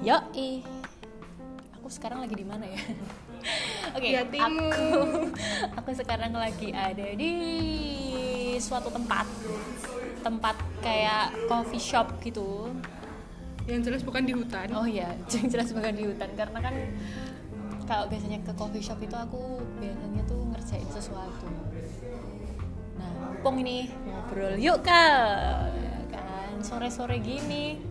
Yo, aku sekarang lagi di mana ya? Oke, hatimu. aku aku sekarang lagi ada di suatu tempat, tempat kayak coffee shop gitu. Yang jelas bukan di hutan. Oh iya, jelas bukan di hutan karena kan kalau biasanya ke coffee shop itu aku biasanya tuh ngerjain sesuatu. Nah, mumpung ini ngobrol yuk kal, Ya kan sore-sore gini.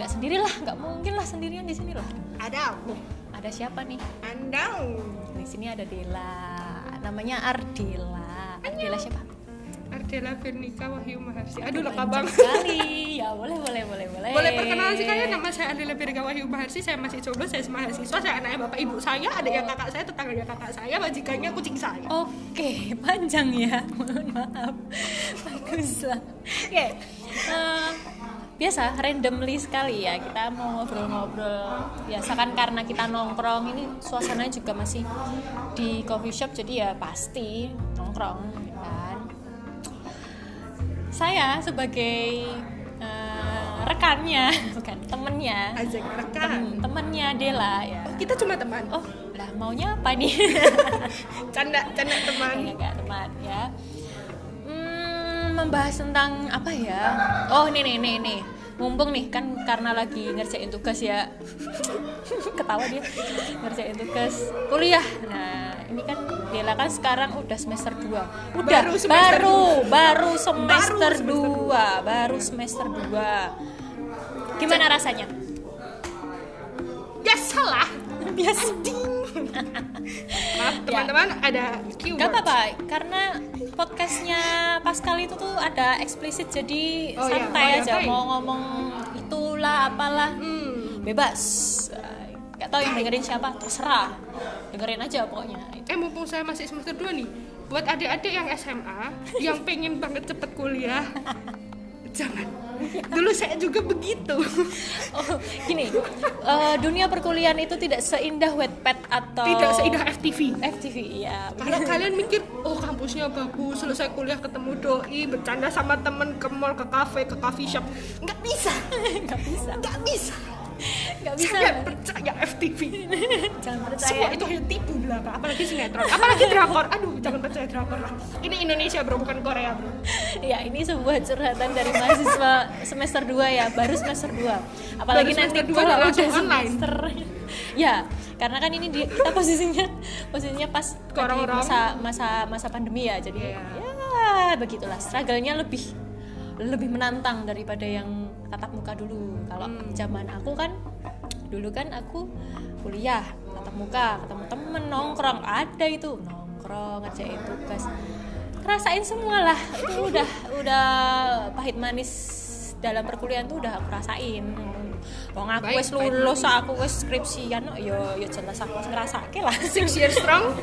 Nggak sendirilah, nggak mungkin lah sendirian di sini loh. Ada aku. Ada siapa nih? Anda. Di sini ada Dela, namanya Ardela. Ardela siapa? Ardela Vernika Wahyu Maharsi. Aduh lengkap banget. sekali. Ya boleh, boleh, boleh, boleh. Boleh perkenalan sih kalian nama saya Ardela Vernika Wahyu Maharsi. Saya masih jomblo, saya mahasiswa, saya anaknya bapak ibu saya, ada yang kakak saya, tetangganya kakak saya, majikannya kucing saya. Oke, panjang ya. Mohon maaf. Bagus lah. Oke. eh, biasa randomly sekali ya kita mau ngobrol-ngobrol biasa kan karena kita nongkrong ini suasananya juga masih di coffee shop jadi ya pasti nongkrong ya kan saya sebagai eh, rekannya bukan temennya Ajak tem rekan. temennya Dela ya Kita cuma teman. oh lah maunya apa nih Canda, canda teman. ya gak teman ya membahas tentang apa ya? Oh ini nih nih nih. Mumpung nih kan karena lagi ngerjain tugas ya. Ketawa dia. Ngerjain tugas kuliah. Nah ini kan Dela kan sekarang udah semester 2 udah Baru semester baru baru semester Baru 2 baru semester 2 gimana rasanya? Ya salah. biasa Maaf teman-teman, ada keyword. Gak apa-apa, karena podcastnya Pascal itu tuh ada eksplisit jadi Oh, iya. santai Oh, iya, aja baik. mau ngomong itulah apalah Hmm. bebas. Gak tahu yang dengerin siapa terserah, dengerin aja pokoknya. Eh mumpung saya masih semester 2 nih Buat adik-adik yang SMA Yang pengen banget cepet kuliah Jangan Dulu saya juga begitu. Oh, gini, eh, dunia perkuliahan itu tidak seindah Wattpad atau Tidak seindah FTV FTV ya. Kalau kalian mikir, oh kampusnya bagus, selesai kuliah ketemu doi, bercanda sama temen ke mall, ke kafe, ke coffee shop. Nggak bisa, Gak bisa, nggak bisa gak bisa. Saya percaya FTV Jangan percaya. Semua itu hanya tipu belaka, apalagi sinetron, apalagi drakor Aduh, jangan percaya drakor lah Ini Indonesia bro, bukan Korea bro Ya, ini sebuah curhatan dari mahasiswa semester 2 ya, baru semester 2. Apalagi Baru nanti kalau udah online. semester. Ya, karena kan ini di, kita posisinya posisinya pas lagi Orang-orang. masa masa masa pandemi ya. Jadi Iya. ya begitulah. Struggle-nya lebih lebih menantang daripada yang tatap muka dulu. Kalau Hmm. zaman aku kan dulu kan aku kuliah tatap muka, ketemu temen nongkrong, ada itu. Nongkrong ngerjain tugas. Rasain semua lah. Itu udah udah pahit manis dalam perkuliahan tuh udah aku rasain. Wong aku wis lulus aku wis skripsian no, yo yo jelas aku ngerasake lah. Six years strong,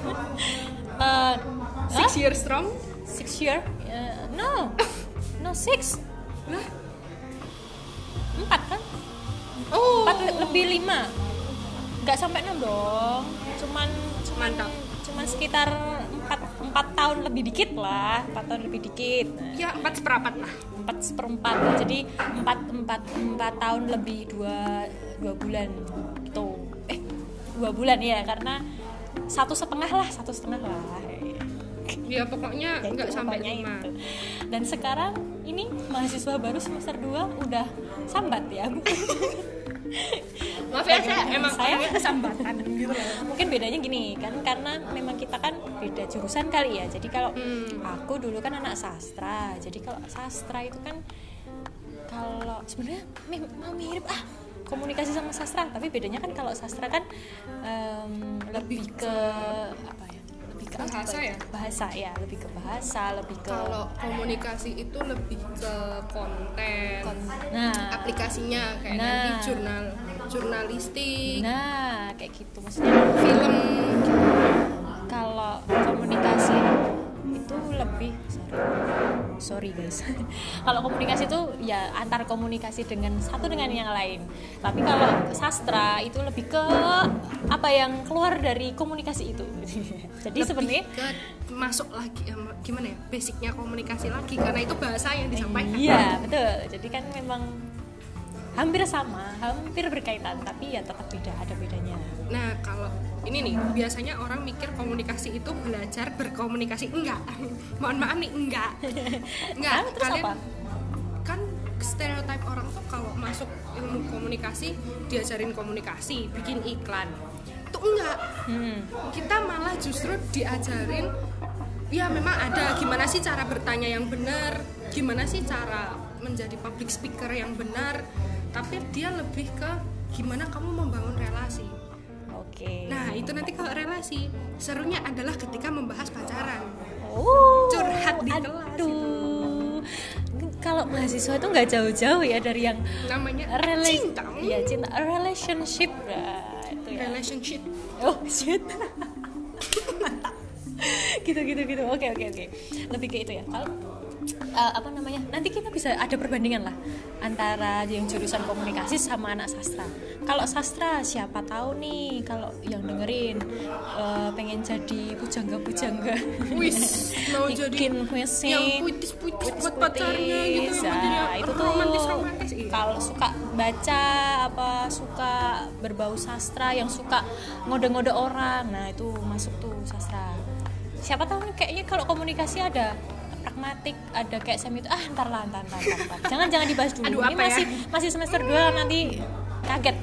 Eh, six huh? years strong? Six year? Eh, no. No six. Lah, empat kan oh. Lebih lima. Nggak sampai enam dong. Cuman cuman Mantap. cuman sekitar empat empat tahun lebih dikit lah. Empat tahun lebih dikit. Nah, Ya empat seperempat lah. Empat seperempat. Jadi empat empat empat tahun lebih dua dua bulan. Gitu. Eh dua bulan ya karena satu setengah lah satu setengah lah. Ya pokoknya Ya, nggak sampai lima. itu. dan sekarang ini mahasiswa baru semester 2 udah sambat ya Maaf ya saya emang Saya- kesambatan gitu mungkin bedanya gini kan karena memang kita kan beda jurusan kali ya. Jadi kalau Hmm. aku dulu kan anak sastra. Jadi kalau sastra itu kan kalau sebenarnya mau mirip ah komunikasi sama sastra. Tapi bedanya kan kalau sastra kan em, lebih ke apa ya ke apa Bahasa ya? bahasa ya lebih ke bahasa lebih ke Kalau komunikasi itu lebih ke konten. Kon- nah. Aplikasinya kayak Nah. nanti jurnal Jurnalistik. Nah kayak gitu maksudnya Film. Kalau komunikasi itu lebih sorry sorry guys. Kalau komunikasi itu ya antar komunikasi dengan satu dengan yang lain. Tapi kalau sastra itu lebih ke apa yang keluar dari komunikasi itu. Jadi sebenarnya masuk lagi gimana ya basicnya komunikasi lagi karena itu bahasa yang disampaikan. Iya betul. Jadi kan memang hampir sama hampir berkaitan tapi ya tetap beda ada bedanya. Nah, kalau ini nih, biasanya orang mikir komunikasi itu belajar berkomunikasi. Enggak. Mohon maaf nih, enggak. Enggak. Ah, terus Kalian apa? kan stereotip orang tuh kalau masuk ilmu komunikasi diajarin komunikasi, bikin iklan. Itu enggak. hmm. Kita malah justru diajarin ya memang ada gimana sih cara bertanya yang benar, gimana sih cara menjadi public speaker yang benar, tapi dia lebih ke gimana kamu membangun relasi. Oke. Nah, itu nanti kalau relasi, serunya adalah ketika membahas pacaran. oh curhat di kelas aduh. Kalau mahasiswa itu nggak jauh-jauh ya dari yang Namanya rela- cinta. ya cinta. Relationship. Nah, itu ya. Relationship. oh shit. Gitu gitu gitu. Oke oke oke. Lebih ke itu ya. Kalau eh, apa namanya nanti kita bisa ada perbandingan lah antara yang jurusan komunikasi sama anak sastra kalau sastra siapa tahu nih kalau yang dengerin eh, pengen jadi pujangga pujangga Wis, mau jadi bikin puisi yang puitis-puitis buat pacarnya gitu. Puitis, ya, itu tuh romantis-romantis. Iya. kalau suka baca apa suka berbau sastra yang suka ngode-ngode orang nah itu masuk tuh sastra siapa tahu nih, kayaknya kalau komunikasi ada pragmatik ada kayak semi itu ah ntar lah ntar ntar, ntar, ntar. jangan jangan dibahas dulu Aduh, ini apa ya? masih masih semester 2 nanti kaget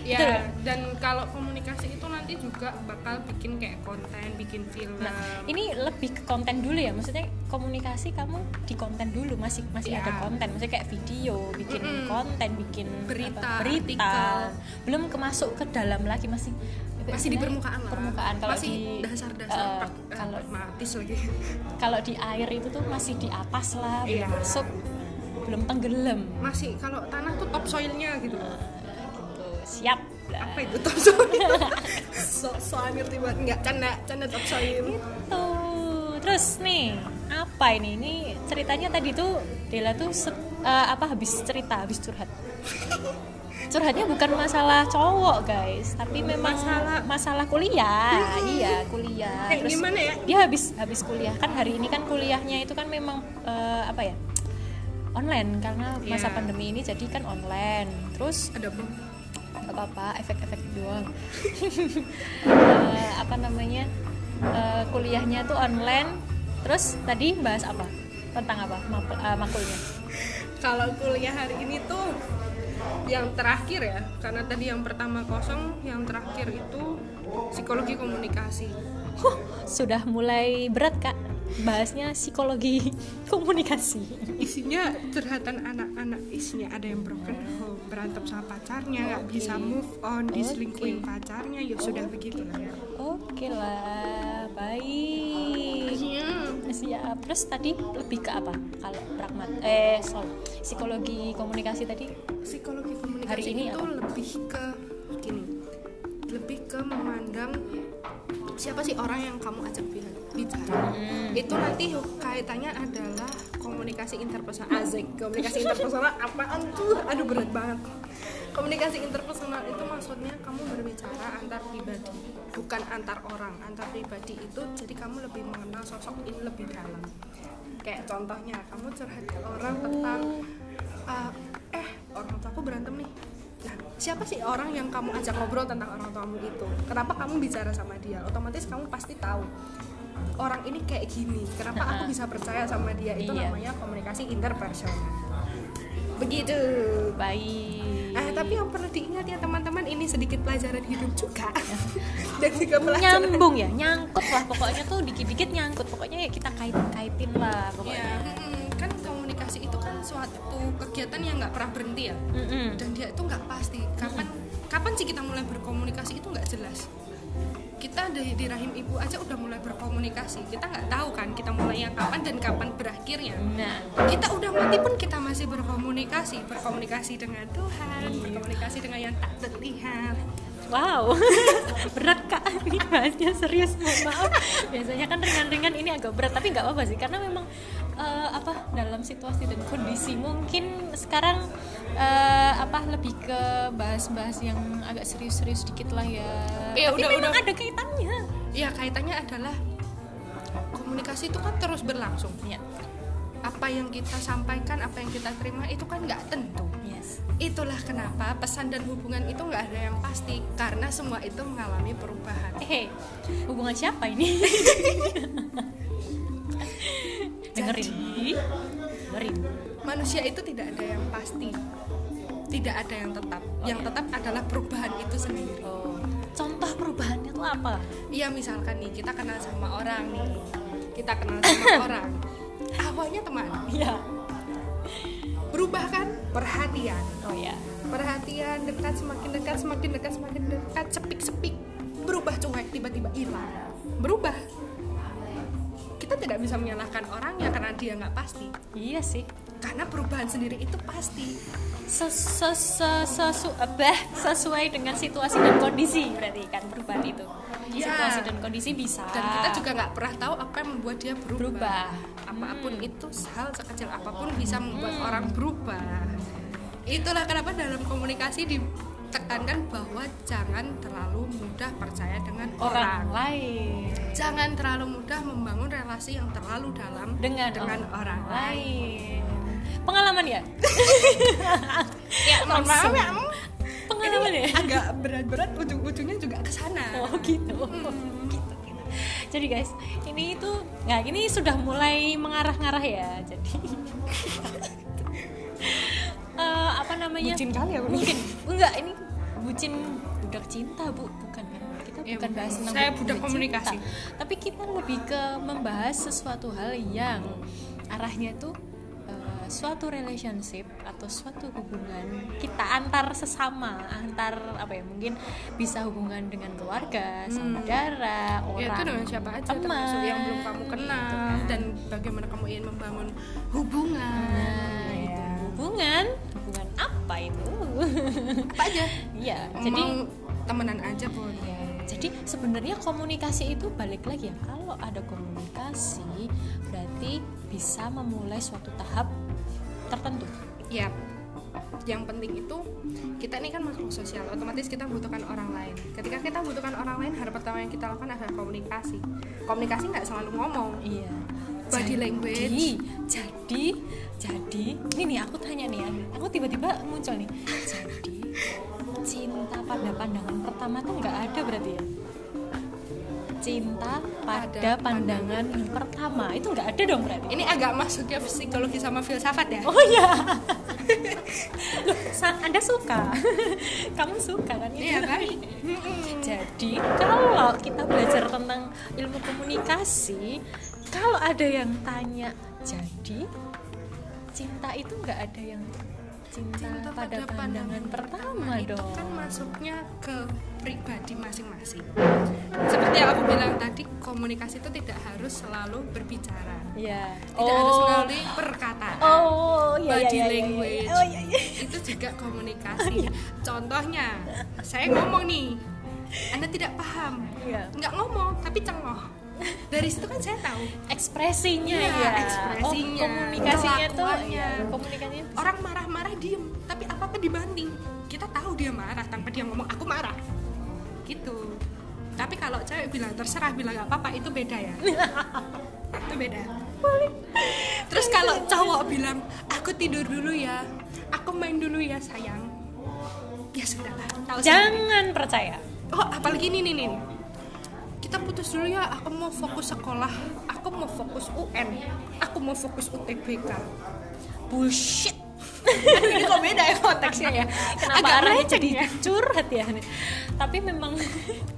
Ya, Betul. dan kalau komunikasi itu nanti juga bakal bikin kayak konten, bikin film. Nah, ini lebih ke konten dulu ya. Maksudnya komunikasi kamu di konten dulu masih masih Iya. ada konten. Maksudnya kayak video, bikin Mm-mm. konten, bikin Berita, apa, berita. artikel. Belum kemasuk ke dalam lagi masih masih di permukaan lah. Permukaan kalau masih di dasar-dasar eh, prak- eh, kalau pragmatis lagi. kalau di air itu tuh masih di atas lah, Iya. belum masuk, belum tenggelam. Masih kalau tanah tuh top soilnya gitu. Gitu. Siap. lah. Apa itu top soil? so, soal ngerti banget enggak canda, canda top soil. Tuh, terus nih apa ini? Ini ceritanya tadi tuh Dela tuh eh, apa habis cerita, habis curhat. Curhatnya bukan masalah cowok guys, tapi memang Masalah- masalah kuliah. Iya kuliah. Eh, gimana ya? Dia habis habis kuliah kan hari ini kan kuliahnya itu kan memang eh, apa ya? online karena masa Iya. pandemi ini jadi kan online. Terus Ada nggak apa-apa efek-efek doang Eh, apa namanya eh, kuliahnya tuh online terus tadi bahas apa tentang apa makulnya Kalau kuliah hari ini tuh yang terakhir ya, karena tadi yang pertama kosong, yang terakhir itu psikologi komunikasi. Huh, sudah mulai berat kak bahasnya psikologi komunikasi Isinya curhatan anak-anak, isinya ada yang broken home, berantem sama pacarnya, nggak bisa move on, diselingkuhin pacarnya, ya sudah begitu lah ya. oke lah baik. Siap terus tadi lebih ke apa kalau pragmat eh sorry psikologi komunikasi tadi Psikologi komunikasi Hari ini itu apa? lebih ke gini, lebih ke memandang siapa sih orang yang kamu ajak bi- bicara. Hmm. Itu nanti kaitannya adalah komunikasi interpersonal. Azik, komunikasi interpersonal apaan tuh? Aduh berat banget. Komunikasi interpersonal itu maksudnya kamu berbicara antar pribadi, bukan antar orang. Antar pribadi itu jadi kamu lebih mengenal sosok ini lebih dalam. Kayak contohnya kamu curhat ke orang tentang uh, eh orang tua aku berantem nih. Nah siapa sih orang yang kamu ajak ngobrol tentang orang tuamu itu? Kenapa kamu bicara sama dia? Otomatis kamu pasti tahu orang ini kayak gini kenapa aku bisa percaya sama dia? Itu Iya. namanya komunikasi interpersonal. Begitu. Baik Ah, tapi yang perlu diingat ya teman-teman ini sedikit pelajaran hidup juga. Dan juga pelajaran. Nyambung ya nyangkut lah pokoknya tuh dikit-dikit nyangkut. Pokoknya ya kita kait-kaitin lah ya pokoknya mm, kan komunikasi itu kan suatu kegiatan yang nggak pernah berhenti ya. Mm-mm. dan dia itu nggak pasti. Kapan kapan sih kita mulai berkomunikasi itu nggak jelas. Kita dari di rahim ibu aja udah mulai berkomunikasi. Kita nggak tahu kan kita mulainya kapan dan kapan berakhirnya nah kita udah mati pun kita masih berkomunikasi. Berkomunikasi dengan Tuhan berkomunikasi dengan yang tak terlihat. Wow. Berat kak. Ini bahasnya serius maaf. Biasanya kan ringan-ringan ini agak berat tapi nggak apa-apa sih. Karena memang eh, apa dalam situasi dan kondisi mungkin sekarang eh, apa lebih ke bahas-bahas yang agak serius-serius dikit lah ya. Iya, tapi udah- memang udah. ada kaitannya. Ya kaitannya adalah komunikasi itu kan terus berlangsung. Ya apa yang kita sampaikan apa yang kita terima itu kan nggak tentu Yes. itulah kenapa pesan dan hubungan itu nggak ada yang pasti karena semua itu mengalami perubahan Eh, hubungan siapa ini? dengerin. Dengerin. manusia itu tidak ada yang pasti tidak ada yang tetap yang iya. tetap adalah perubahan itu sendiri Oh, contoh perubahannya tuh apa? Iya misalkan nih kita kenal sama orang nih kita kenal sama orang awalnya teman. Iya. berubah kan? Perhatian. Oh ya. perhatian dekat semakin dekat semakin dekat semakin dekat sepik sepik berubah cuek tiba-tiba hilang. Berubah. Kita tidak bisa menyalahkan orangnya karena dia nggak pasti. Iya sih. karena perubahan sendiri itu pasti Ses ses ses- sesu- bah, sesuai dengan situasi dan kondisi berarti kan perubahan itu. Iya. Situasi dan kondisi bisa. dan kita juga nggak pernah tahu apa yang membuat dia berubah, Berubah. apa pun itu hal sekecil apa pun bisa membuat orang berubah itulah kenapa dalam komunikasi ditekankan bahwa jangan terlalu mudah percaya dengan orang, orang lain jangan terlalu mudah membangun relasi yang terlalu dalam dengan, dengan orang lain Pengalaman ya? ya mohon maaf ya Pengalaman ya? agak berat-berat ujung-ujungnya juga ke sana Oh gitu. gitu, gitu. Jadi guys, ini itu nggak ini sudah mulai mengarah-ngarah ya. Jadi Eh, apa namanya? Bucin kali nih. Mungkin enggak ini bucin budak cinta bu, bukan kan? Kita Ya, bukan bahas tentang Saya bu- budak cinta. komunikasi. Tapi kita lebih ke membahas sesuatu hal yang arahnya tuh suatu relationship atau suatu hubungan kita antar sesama antar apa ya mungkin bisa hubungan dengan keluarga saudara orang ya itu dengan siapa aja teman termasuk yang belum kamu gitu kenal kan. dan bagaimana kamu ingin membangun hubungan. Nah, itu. Hubungan? Hubungan apa itu? Apa aja? Iya jadi jadi temenan aja pun jadi sebenarnya komunikasi itu balik lagi ya. Kalau ada komunikasi berarti bisa memulai suatu tahap tertentu. Ya yang penting itu kita ini kan makhluk sosial otomatis kita membutuhkan orang lain. Ketika kita membutuhkan orang lain hal pertama yang kita lakukan adalah komunikasi. Komunikasi nggak selalu ngomong. Iya. Body language. jadi jadi jadi ini nih aku tanya nih ya aku tiba-tiba muncul nih. Jadi cinta pada pandangan pertama tuh nggak ada berarti ya cinta pada pandangan pertama itu nggak ada dong berarti ini agak masuk ya psikologi sama filsafat ya Oh iya. Loh, Anda suka? Kamu suka kan? Iya kan? Jadi kalau kita belajar tentang ilmu komunikasi, kalau ada yang tanya, jadi cinta itu nggak ada yang cinta, Cinta pada, pada pandangan pertama itu dong. kan masuknya ke pribadi masing-masing seperti yang aku bilang tadi komunikasi itu tidak harus selalu berbicara Iya. tidak harus melalui perkataan Oh, iya, body iya, iya, iya. language Oh, iya, iya. itu juga komunikasi contohnya saya ngomong nih anda tidak paham Iya. nggak ngomong tapi cengok dari situ kan saya tahu. Ekspresinya Iya, ya. ekspresinya, Oh, komunikasinya tuh iya, komunikasinya orang marah-marah diem tapi apa apa dibanding? Kita tahu dia marah tanpa dia ngomong aku marah. Gitu. Tapi kalau cewek bilang terserah bilang nggak apa-apa itu beda ya. Itu beda. Terus kalau cowok bilang aku tidur dulu ya aku main dulu ya sayang. Ya sudah lah tahu sendiri. Jangan percaya. oh apalagi ini nih nih kita putus dulu ya aku mau fokus sekolah aku mau fokus UN aku mau fokus UTBK Bullshit. ini kok beda ya konteksnya ya? Kenapa Agak arahnya jadi ya? curhat ya? Tapi memang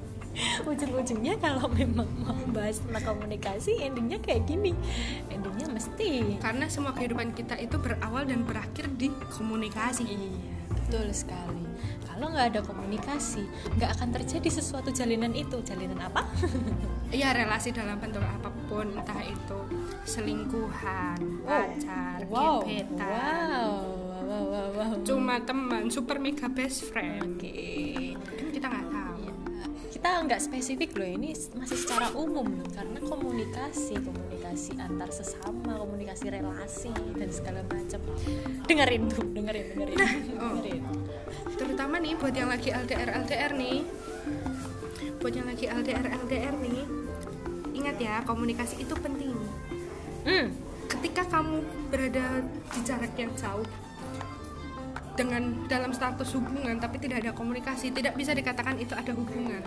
ujung-ujungnya kalau memang mau bahas tentang komunikasi endingnya kayak gini. Endingnya mesti karena semua kehidupan kita itu berawal dan berakhir di komunikasi. Iya betul sekali kalau nggak ada komunikasi nggak akan terjadi sesuatu jalinan itu jalinan apa Iya relasi dalam bentuk apa pun entah itu selingkuhan, pacar, wow gebetan, wow wow wow, wow. cuma teman, super mega best friend. oke kita nggak spesifik loh ini masih secara umum loh karena komunikasi komunikasi antar sesama komunikasi relasi dan segala macam dengerin tuh dengerin dengerin oh. dengerin Terutama nih buat yang lagi LDR LDR nih, buat yang lagi LDR LDR nih, ingat ya komunikasi itu penting. hmm. Ketika kamu berada di jarak yang jauh, dengan dalam status hubungan tapi tidak ada komunikasi tidak bisa dikatakan itu ada hubungan.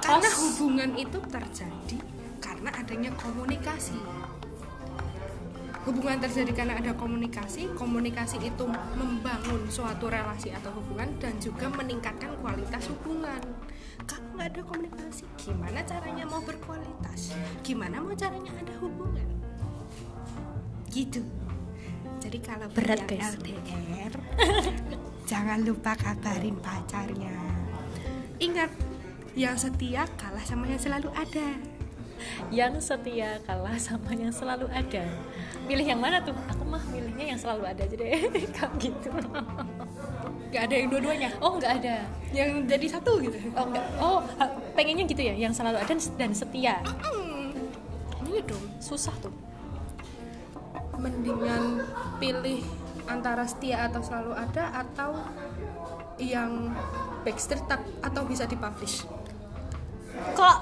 Karena hubungan itu terjadi karena adanya komunikasi. Hubungan terjadi karena ada komunikasi komunikasi itu membangun suatu relasi atau hubungan dan juga meningkatkan kualitas hubungan. Kalau nggak ada komunikasi gimana caranya mau berkualitas? Gimana mau caranya ada hubungan? Gitu jadi kalau Berat, guys. LDR jangan lupa kabarin pacarnya. Ingat yang setia kalah sama yang selalu ada. Yang setia kalah sama yang selalu ada. Pilih yang mana tuh? Aku mah milihnya yang selalu ada aja deh. Kayak gitu. Nggak ada yang dua-duanya? Oh nggak ada. Yang jadi satu gitu? Oh nggak. Oh pengennya gitu ya? Yang selalu ada dan setia? Ini dong. Susah tuh. Mendingan pilih antara setia atau selalu ada atau yang backstreet atau bisa dipublish? Kok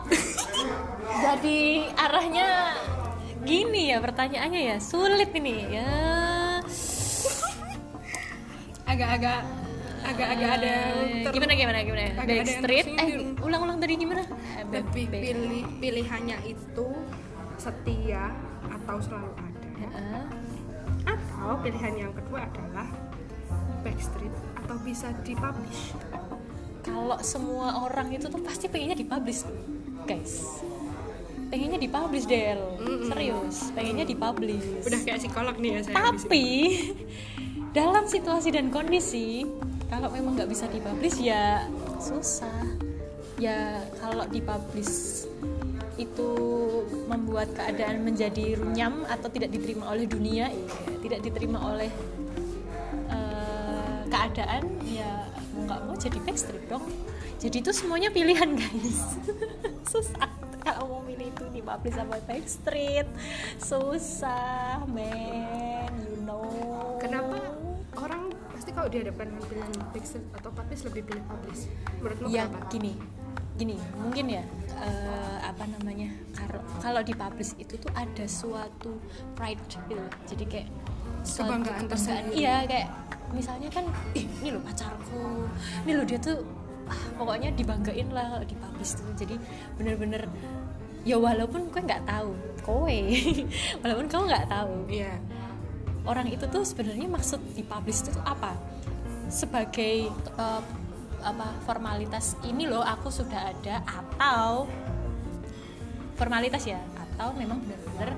jadi arahnya gini ya pertanyaannya ya? Sulit ini ya. Agak-agak agak-agak ada Eh, ter- gimana gimana gimana? agak Backstreet? Eh ulang-ulang tadi gimana? Lebih pilih pilihannya itu setia atau selalu ada. Atau pilihan yang kedua adalah backstreet atau bisa dipublish. Kalau semua orang itu tuh pasti pengennya dipublish guys. Pengennya dipublish Del. Serius pengennya dipublish. Udah kayak psikolog nih ya saya tapi dalam situasi dan kondisi kalau memang nggak bisa dipublish ya susah. Ya kalau dipublish itu membuat keadaan menjadi runyam atau tidak diterima oleh dunia tidak diterima oleh eh, keadaan ya nggak mau jadi backstreet dong. Jadi itu semuanya pilihan guys. Susah kalau mau milih itu dipublish sama backstreet susah man you know. Kenapa orang pasti kalau dihadapkan dengan pilihan backstreet atau publish lebih pilih publish? Menurutmu ya kenapa? gini gini mungkin ya eh, apa namanya kalau kalau dipublish itu tuh ada suatu pride gitu jadi kayak suatu Kebanggaan tersendiri. iya kayak misalnya kan ih ini loh pacarku ini loh dia tuh ah, pokoknya dibanggain lah kalau dipublish tuh. Jadi bener-bener ya walaupun gue nggak tahu kowe walaupun kamu nggak tahu iya. orang itu tuh sebenarnya maksud dipublish itu tuh apa? Sebagai eh, apa formalitas ini loh aku sudah ada atau formalitas ya atau memang benar-benar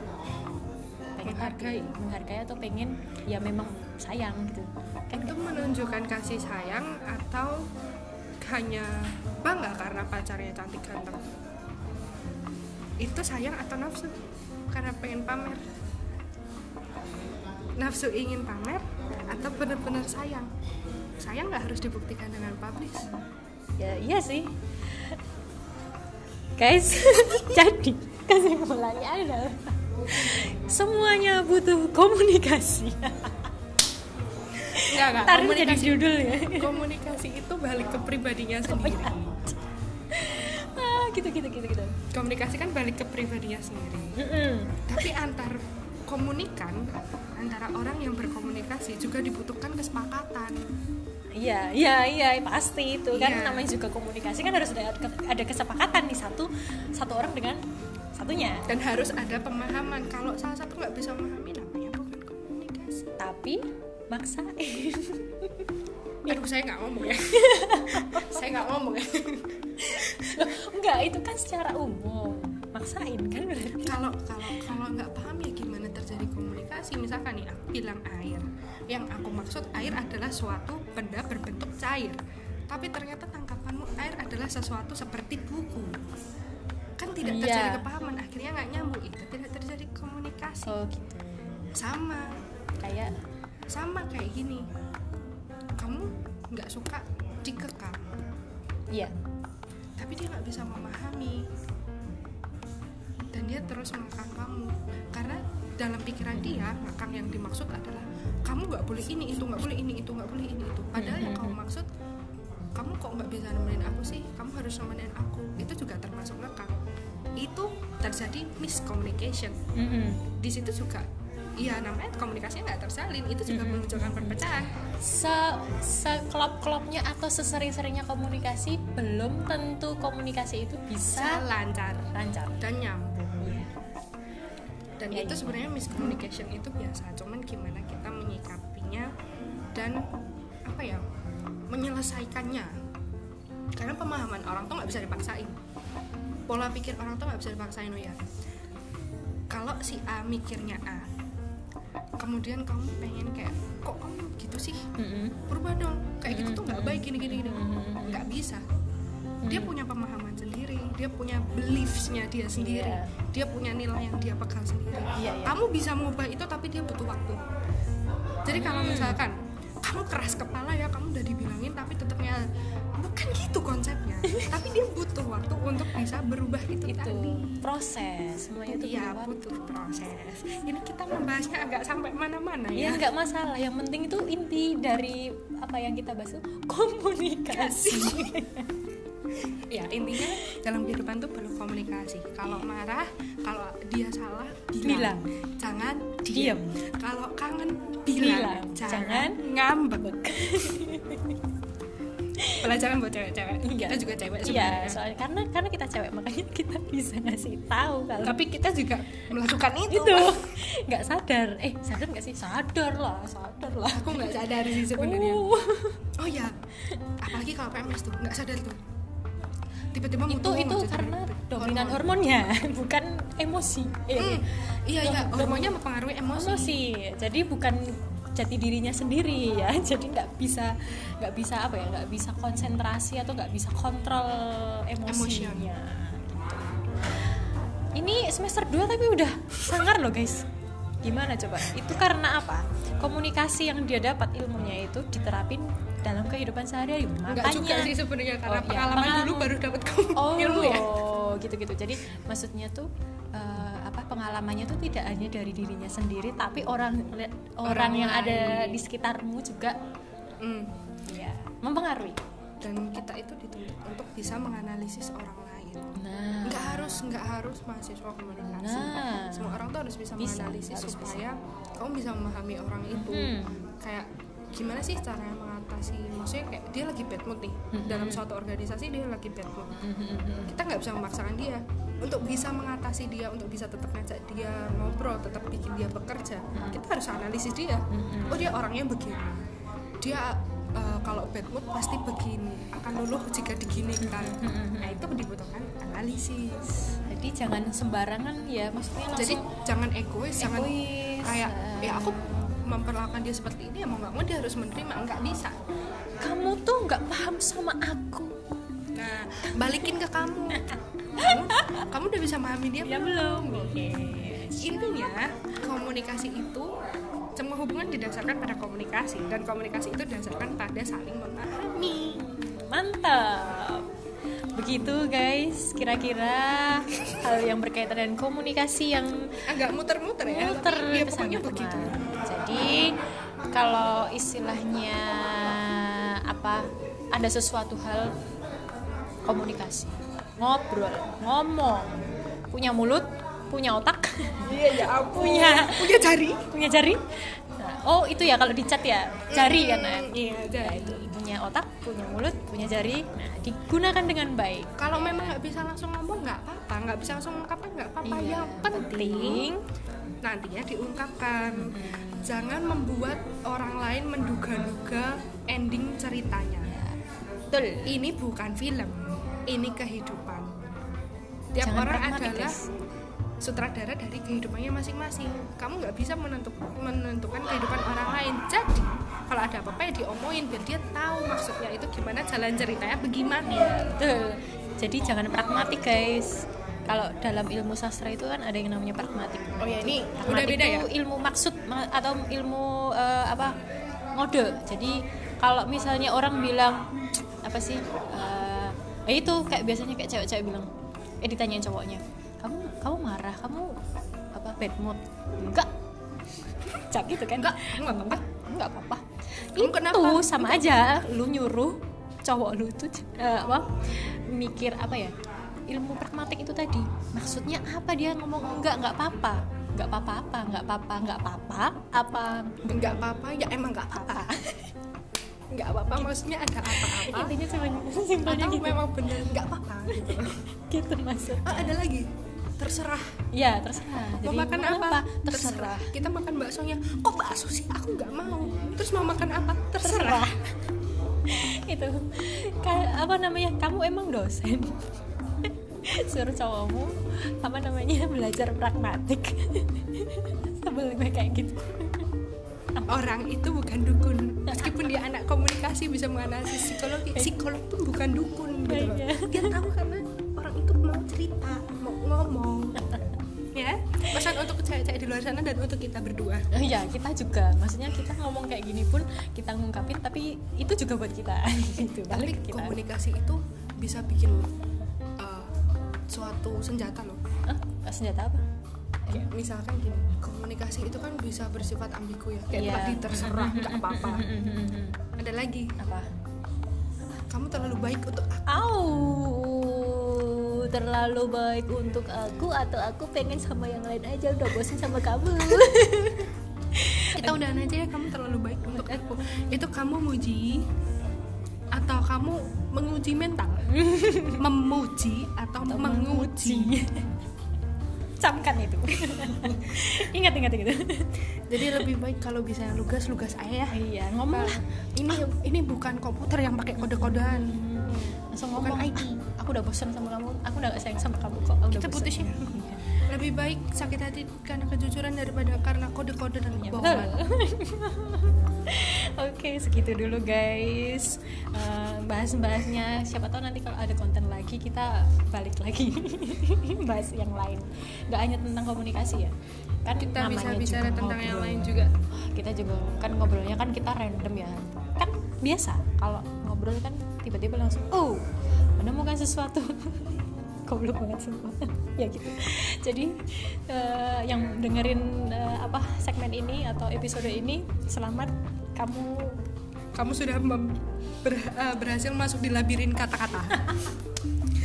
pengen Menghargai. menghargai. atau pengen ya memang sayang gitu. Kan itu menunjukkan kasih sayang atau hanya bangga karena pacarnya cantik ganteng? Itu sayang atau nafsu? Karena pengen pamer. Nafsu ingin pamer atau benar-benar sayang sayang nggak harus dibuktikan dengan publish ya iya sih. Guys jadi kesimpulannya adalah semuanya butuh komunikasi. Nggak nggak ntar ini jadi judul ya. Komunikasi itu balik ke pribadinya sendiri. ah, gitu gitu gitu gitu. Komunikasi kan balik ke pribadinya sendiri. Tapi antar komunikan antara orang yang berkomunikasi juga dibutuhkan kesepakatan Iya, iya, iya, pasti itu kan Iya. namanya juga komunikasi kan harus ada ada kesepakatan nih satu satu orang dengan satunya. dan harus ada pemahaman kalau salah satu nggak bisa memahami namanya bukan komunikasi Tapi maksain. aduh saya nggak ngomong ya saya nggak ngomong ya Loh, enggak, itu kan secara umum. Maksain kan berarti. kalau kalau kalau nggak paham komunikasi misalkan nih aku bilang air. Yang aku maksud air adalah suatu benda berbentuk cair. Tapi ternyata tangkapanmu air adalah sesuatu seperti buku. Kan tidak Iya. terjadi kepahaman akhirnya nggak nyambung. Itu tidak terjadi komunikasi. Oh, gitu. sama. Kayak? Sama kayak gini. Kamu nggak suka dikekang. Iya. tapi dia nggak bisa memahami. Dan dia terus mengekang kamu. Karena dalam pikiran dia ngekang yang dimaksud adalah kamu nggak boleh ini itu nggak boleh ini itu nggak boleh ini itu. Padahal yang kamu maksud kamu kok nggak bisa nemenin aku sih? Kamu harus nemenin aku. Itu juga termasuk ngekang itu terjadi miscommunication. Mm-mm. di situ juga iya namanya komunikasinya nggak tersalin itu juga memunculkan perpecahan. Se sekelop-kelopnya atau sesering-seringnya komunikasi belum tentu komunikasi itu bisa lancar. lancar. Dan nyambung dan Ya, itu sebenarnya miscommunication itu biasa. Cuman gimana kita menyikapinya dan apa ya menyelesaikannya. Karena pemahaman orang tuh nggak bisa dipaksain. Pola pikir orang tuh nggak bisa dipaksain ya kalau si A mikirnya A kemudian kamu pengen kayak kok kamu gitu sih? Mm-mm. berubah dong. Kayak gitu tuh nggak baik gini gini nggak bisa. Dia punya pemahaman sendiri dia punya beliefsnya dia sendiri. Iya. dia punya nilai yang dia pegang sendiri. Iya, iya. kamu bisa mengubah itu tapi dia butuh waktu. Jadi kalau Hmm. misalkan kamu keras kepala ya kamu udah dibilangin tapi tetapnya bukan gitu konsepnya. Tapi dia butuh waktu untuk bisa berubah itu, itu tadi. proses semuanya itu iya butuh waktu. butuh proses. Ini kita membahasnya agak sampai mana-mana ya ya. nggak masalah. Yang penting itu inti dari apa yang kita bahas itu komunikasi ya intinya dalam kehidupan tuh perlu komunikasi. Kalau marah kalau dia salah bilang, Bilang. jangan diem. Kalau kangen Bilang. bilang, Jangan jangan ngambek. pelajaran buat cewek-cewek. Iya. kita juga cewek Iya, soalnya karena karena kita cewek makanya kita bisa ngasih tahu kalau tapi kita juga melakukan itu, itu. Nggak sadar. Eh sadar nggak sih? Sadar lah sadar lah. Aku nggak sadar sih sebenarnya. Uh, oh ya apalagi kalau PMS tuh nggak sadar tuh tiba-tiba itu itu karena dominan Hormon. hormonnya bukan emosi. Eh, Hmm, iya iya hormonnya mempengaruhi emosi. emosi. Jadi bukan jati dirinya sendiri ya jadi nggak bisa nggak bisa apa ya nggak bisa konsentrasi atau nggak bisa kontrol emosinya. Gitu. ini semester 2 tapi udah sangar loh guys. Gimana coba? Itu karena apa? Komunikasi yang dia dapat ilmunya itu diterapin dalam kehidupan sehari-hari makanya juga sih sebenarnya karena Oh, iya, pengalaman dulu pengalaman. baru dapat oh ilmu ya. gitu-gitu jadi maksudnya tuh eh, apa pengalamannya tuh tidak hanya dari dirinya sendiri tapi orang orang, Orang yang ada di sekitarmu juga Hmm. ya mempengaruhi Dan kita itu dituntut untuk bisa menganalisis orang lain. nah Nggak harus nggak harus mahasiswa komunikasi. Nah. Semua orang tuh harus bisa, Bisa, menganalisis harus supaya kamu bisa memahami orang itu. Hmm. Kayak gimana sih cara mengatasi? Maksudnya kayak dia lagi bad mood nih. Dalam suatu organisasi dia lagi bad mood. Kita nggak bisa memaksakan dia. Untuk bisa mengatasi dia untuk bisa tetap ngajak dia ngobrol tetap bikin dia bekerja kita harus analisis dia. Oh dia orangnya begini. Dia eh, kalau bad mood pasti begini akan luluh jika diginikan. Nah itu dibutuhkan analisis. Jadi jangan sembarangan ya maksudnya jadi langsung jangan egois, jangan Egois, kayak eh. ya aku memperlakukan dia seperti ini ya mau nggak mau dia harus menerima nggak bisa. Kamu tuh nggak paham sama aku. Nah balikin ke kamu. Kamu, kamu udah bisa memahami dia ya belum? oke intinya komunikasi itu semua hubungan didasarkan pada komunikasi dan komunikasi itu didasarkan pada saling memahami. Mantap. Begitu guys. Kira-kira hal yang berkaitan dengan komunikasi yang agak muter-muter ya muter tapi ya pokoknya begitu. Jadi kalau istilahnya apa ada sesuatu hal komunikasi. Ngobrol ngomong. Punya mulut punya otak. Iya ya ampun. Punya. punya jari. Punya jari. Nah, oh itu ya kalau dicat ya jari kan ya? Iya Nah, jari. Itu punya otak punya mulut punya jari. Nah digunakan dengan baik. Kalau memang nggak bisa langsung ngomong nggak apa-apa. Nggak bisa langsung mengungkapkan nggak apa-apa. Iya, yang penting penting nantinya diungkapkan. Jangan membuat orang lain menduga-duga ending ceritanya. Betul. Ini bukan film ini kehidupan. Tiap Jangan orang adalah sutradara dari kehidupannya masing-masing. Kamu nggak bisa menentuk- menentukan kehidupan orang lain. Jadi kalau ada apa-apa ya diomongin biar dia tahu maksudnya itu gimana jalan ceritanya bagaimana. Betul. Jadi jangan pragmatik guys. Kalau dalam ilmu sastra itu kan ada yang namanya pragmatik. oh ya ini udah Pragmatik beda itu ya ilmu maksud ma- atau ilmu eh, apa ngode. Jadi kalau misalnya orang bilang apa sih? eh, eh, itu kayak biasanya kayak cewek-cewek bilang, eh ditanyain cowoknya, kamu kamu marah, kamu apa bad mood? Enggak. Cak gitu kan? Enggak, enggak apa-apa. Enggak apa-apa. Kamu itu kenapa? sama aja lu nyuruh cowok lu tuh eh, apa mikir apa ya ilmu pragmatik itu tadi. Maksudnya apa dia ngomong? Enggak enggak apa-apa. Nggak apa-apa nggak apa-apa nggak apa-apa apa? Nggak apa-apa ya emang nggak apa-apa. Nggak apa-apa maksudnya ada apa-apa. Intinya cuma simpelnya gitu. memang bener nggak apa-apa gitu. Gitu maksud ah, ada lagi? Terserah. Ya terserah. Mau makan mau apa? terserah. Kita makan baksonya. Kok bakso sih? Aku nggak mau. Terus mau makan apa? Terserah, itu. Kayak apa namanya? Kamu emang dosen suruh cowokmu apa namanya belajar pragmatik. Sebel gue kayak gitu. Orang itu bukan dukun. Meskipun dia anak komunikasi bisa menganalisis psikologi psikolog pun bukan dukun gitu loh. Iya. dia tahu karena orang itu mau cerita mau ngomong. Ya? Pesan untuk cewek-cewek di luar sana dan untuk kita berdua. Ya kita juga. Maksudnya kita ngomong kayak gini pun kita ngungkapin tapi itu juga buat kita. Gitu tapi kita. komunikasi itu bisa bikin suatu senjata loh. Ah senjata apa? Kayak misalkan gini komunikasi itu kan bisa bersifat ambigu ya. Kayak Iya. tadi terserah nggak apa-apa. Ada lagi. Apa? Kamu terlalu baik untuk aku. Au, terlalu baik untuk aku atau aku pengen sama yang lain aja udah bosan sama kamu. kita udahan aja ya kamu terlalu baik untuk aku. Itu kamu muji atau kamu menguji mental memuji atau, menguji Camkan itu. ingat ingat ingat. jadi lebih baik kalau bisa lugas lugas aja ya iya, ngomong lah. ini ini bukan komputer yang pakai kode-kodean Langsung Bukan ngomong. IT. Aku udah bosan sama kamu. Aku udah gak sayang sama kamu kok. Aku kita bosan." putus ya lebih baik sakit hati karena kejujuran daripada karena kode-kode dan Ya, kebohongan Oke, segitu dulu guys. Eh, bahas-bahasnya siapa tahu nanti kalau ada konten lagi kita balik lagi bahas yang lain. Gak hanya tentang komunikasi ya. Kan kita bisa bicara tentang yang ngobrol. lain juga Kita juga kan ngobrolnya kan kita random ya. Kan biasa kalau ngobrol kan tiba-tiba langsung oh menemukan sesuatu. Goblok banget semua. ya gitu. Jadi eh, yang dengerin eh, apa segmen ini atau episode ini selamat kamu. Kamu sudah ber- eh, berhasil masuk di labirin kata-kata.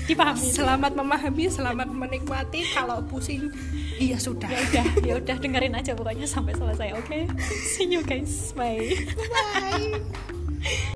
Dipahami. selamat memahami selamat menikmati. Kalau pusing iya sudah. Ya udah ya udah dengerin aja pokoknya sampai selesai oke? See you guys bye. Bye